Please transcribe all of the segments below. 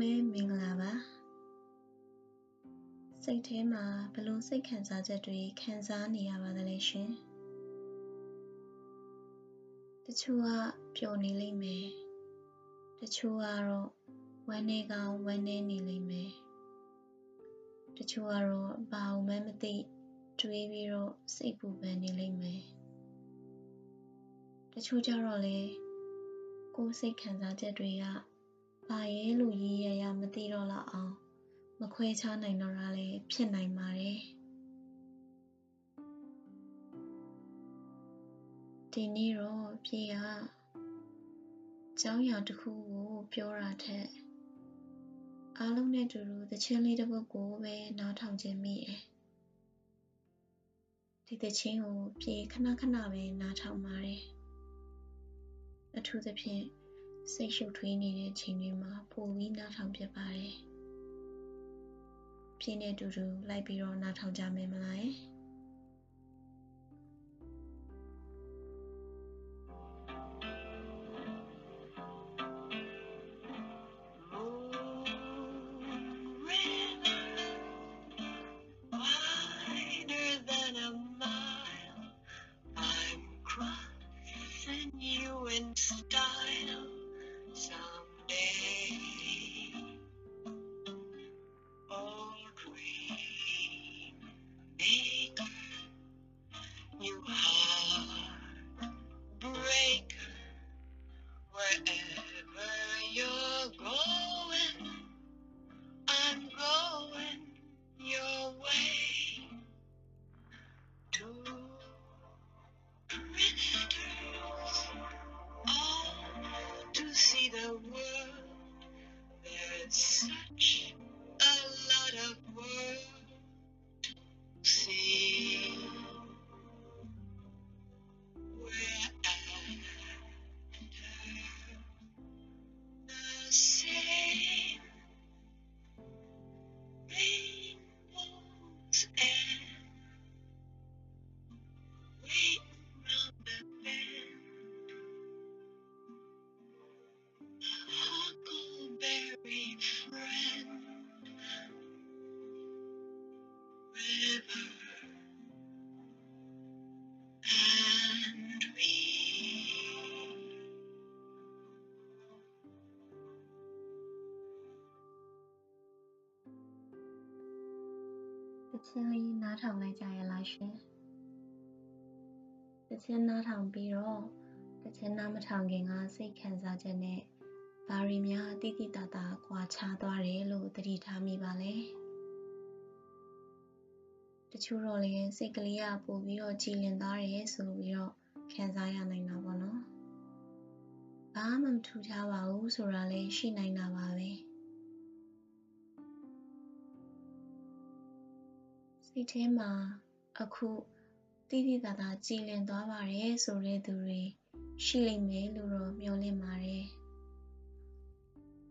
ပဲမင်္ဂလာပါစိတ်ထဲမှာဘလို့စိတ်ခံစားချက်တွေခံစားနေရပါသလဲရှင်တချို့ကပျော်နေလိမ့်မယ်တချို့ကတော့ဝမ်းနေကောင်းဝမ်းနေနေလိမ့်မယ်တချို့ကတော့ဘာမှမသိတွေးပြီးတော့စိတ်ပူပန်နေလိမ့်မယ်တချို့ကြတော့လေကိုယ်စိတ်ခံစားချက်တွေက ဘာရဲလို့ရေးရရမသိတော့လောက်အောင်မခွဲခြားနိုင်တော့တာလည်းဖြစ်နိုင်ပါတယ်ဒီနေ့တော့ပြေကကျောင်းရာတစ်ခုကိုပြောတာထက်အားလုံးနဲ့တူတူသချင်းလေးတစ်ပုဒ်ကိုပဲနားထောင်ခြင်းမိတယ်ဒီသချင်းကိုပြေခဏခဏပဲနားထောင်ပါတယ်အထူးသဖြင့် စိတ်ရှုပ်ထွေးနေတဲ့ချိန်တွေမှာပိုပြီးနားထောင်ဖြစ်ပါတယ်။ပြင်းနေတူတူလိုက်ပြီးတော့နားထောင်ကြမယ်မလား။။ All to see the world that's such တချင်းလေးနားထောင်လိုက်ကြရလားရှင်။တချင်းနားထောင်ပြီးတော့တချင်းနားမထောင်ခင်ကစိတ်ခံစားချက်နဲ့ဘာတွေများတိတိတသာကွာခြားသွားတယ်လို့သတိထားမိပါလဲ။တချို့တော့လည်းစိတ်ကလေးကပို့ပြီးတော့ကြည်လင်သွားတယ်ဆိုပြီးတော့ခံစားရနိုင်တာပေါ့နော်။ဘာမှမထူးခြားပါဘူးဆိုတာလည်းရှိနိုင်တာပါပဲ။ စိတ်ထဲမှာအခုတိတိတသာကြည်လင်သွားပါတယ်ဆိုတဲ့သူတွေရှိလိမ့်မယ်လို့တော့မျှော်လင့်ပါတယ်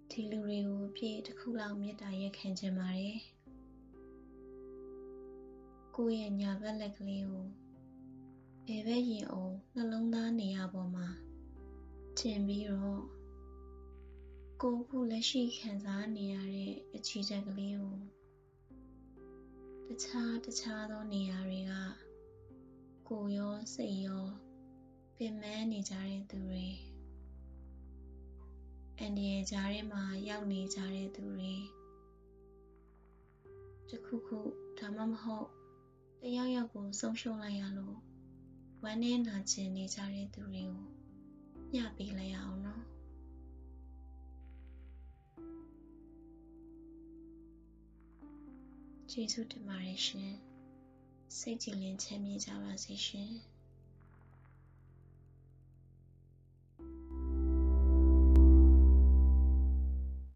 ဒီလူတွေကိုပြေတစ်ခုလောက်မေတ္တာရက်ခံခြင်းပါတယ်ကိုယ့်ရဲ့ညာဘက်လက်ကလေးကိုဘယ်ဘက်ရင်အောင်နှလုံးသားနေရာပေါ်မှာထင်ပြီးတော့ကိုယ်ခုလက်ရှိခံစားနေရတဲ့အခြေချက်ကလေးကို တခြားတခြားသောနေရာတွေကကိုရောစိတ်ရောပင်ပန်းနေကြတဲ့သူတွေအန်ဒီရဲ့ကြားထဲမှာရောက်နေကြတဲ့သူတွေတခုခုဒါမှမဟုတ်တယောက်ယောက်ကိုဆုံးရှုံးလိုက်ရလို့ဝမ်းနဲ့နာကျင်နေကြတဲ့သူတွေကိုညှပေးလိုက်ရအောင်နော် ကျေးဇူးတင်ပါတယ်ရှင်စိတ်ကြည်လင်ချမ်းမြေ့ကြပါစေရှင်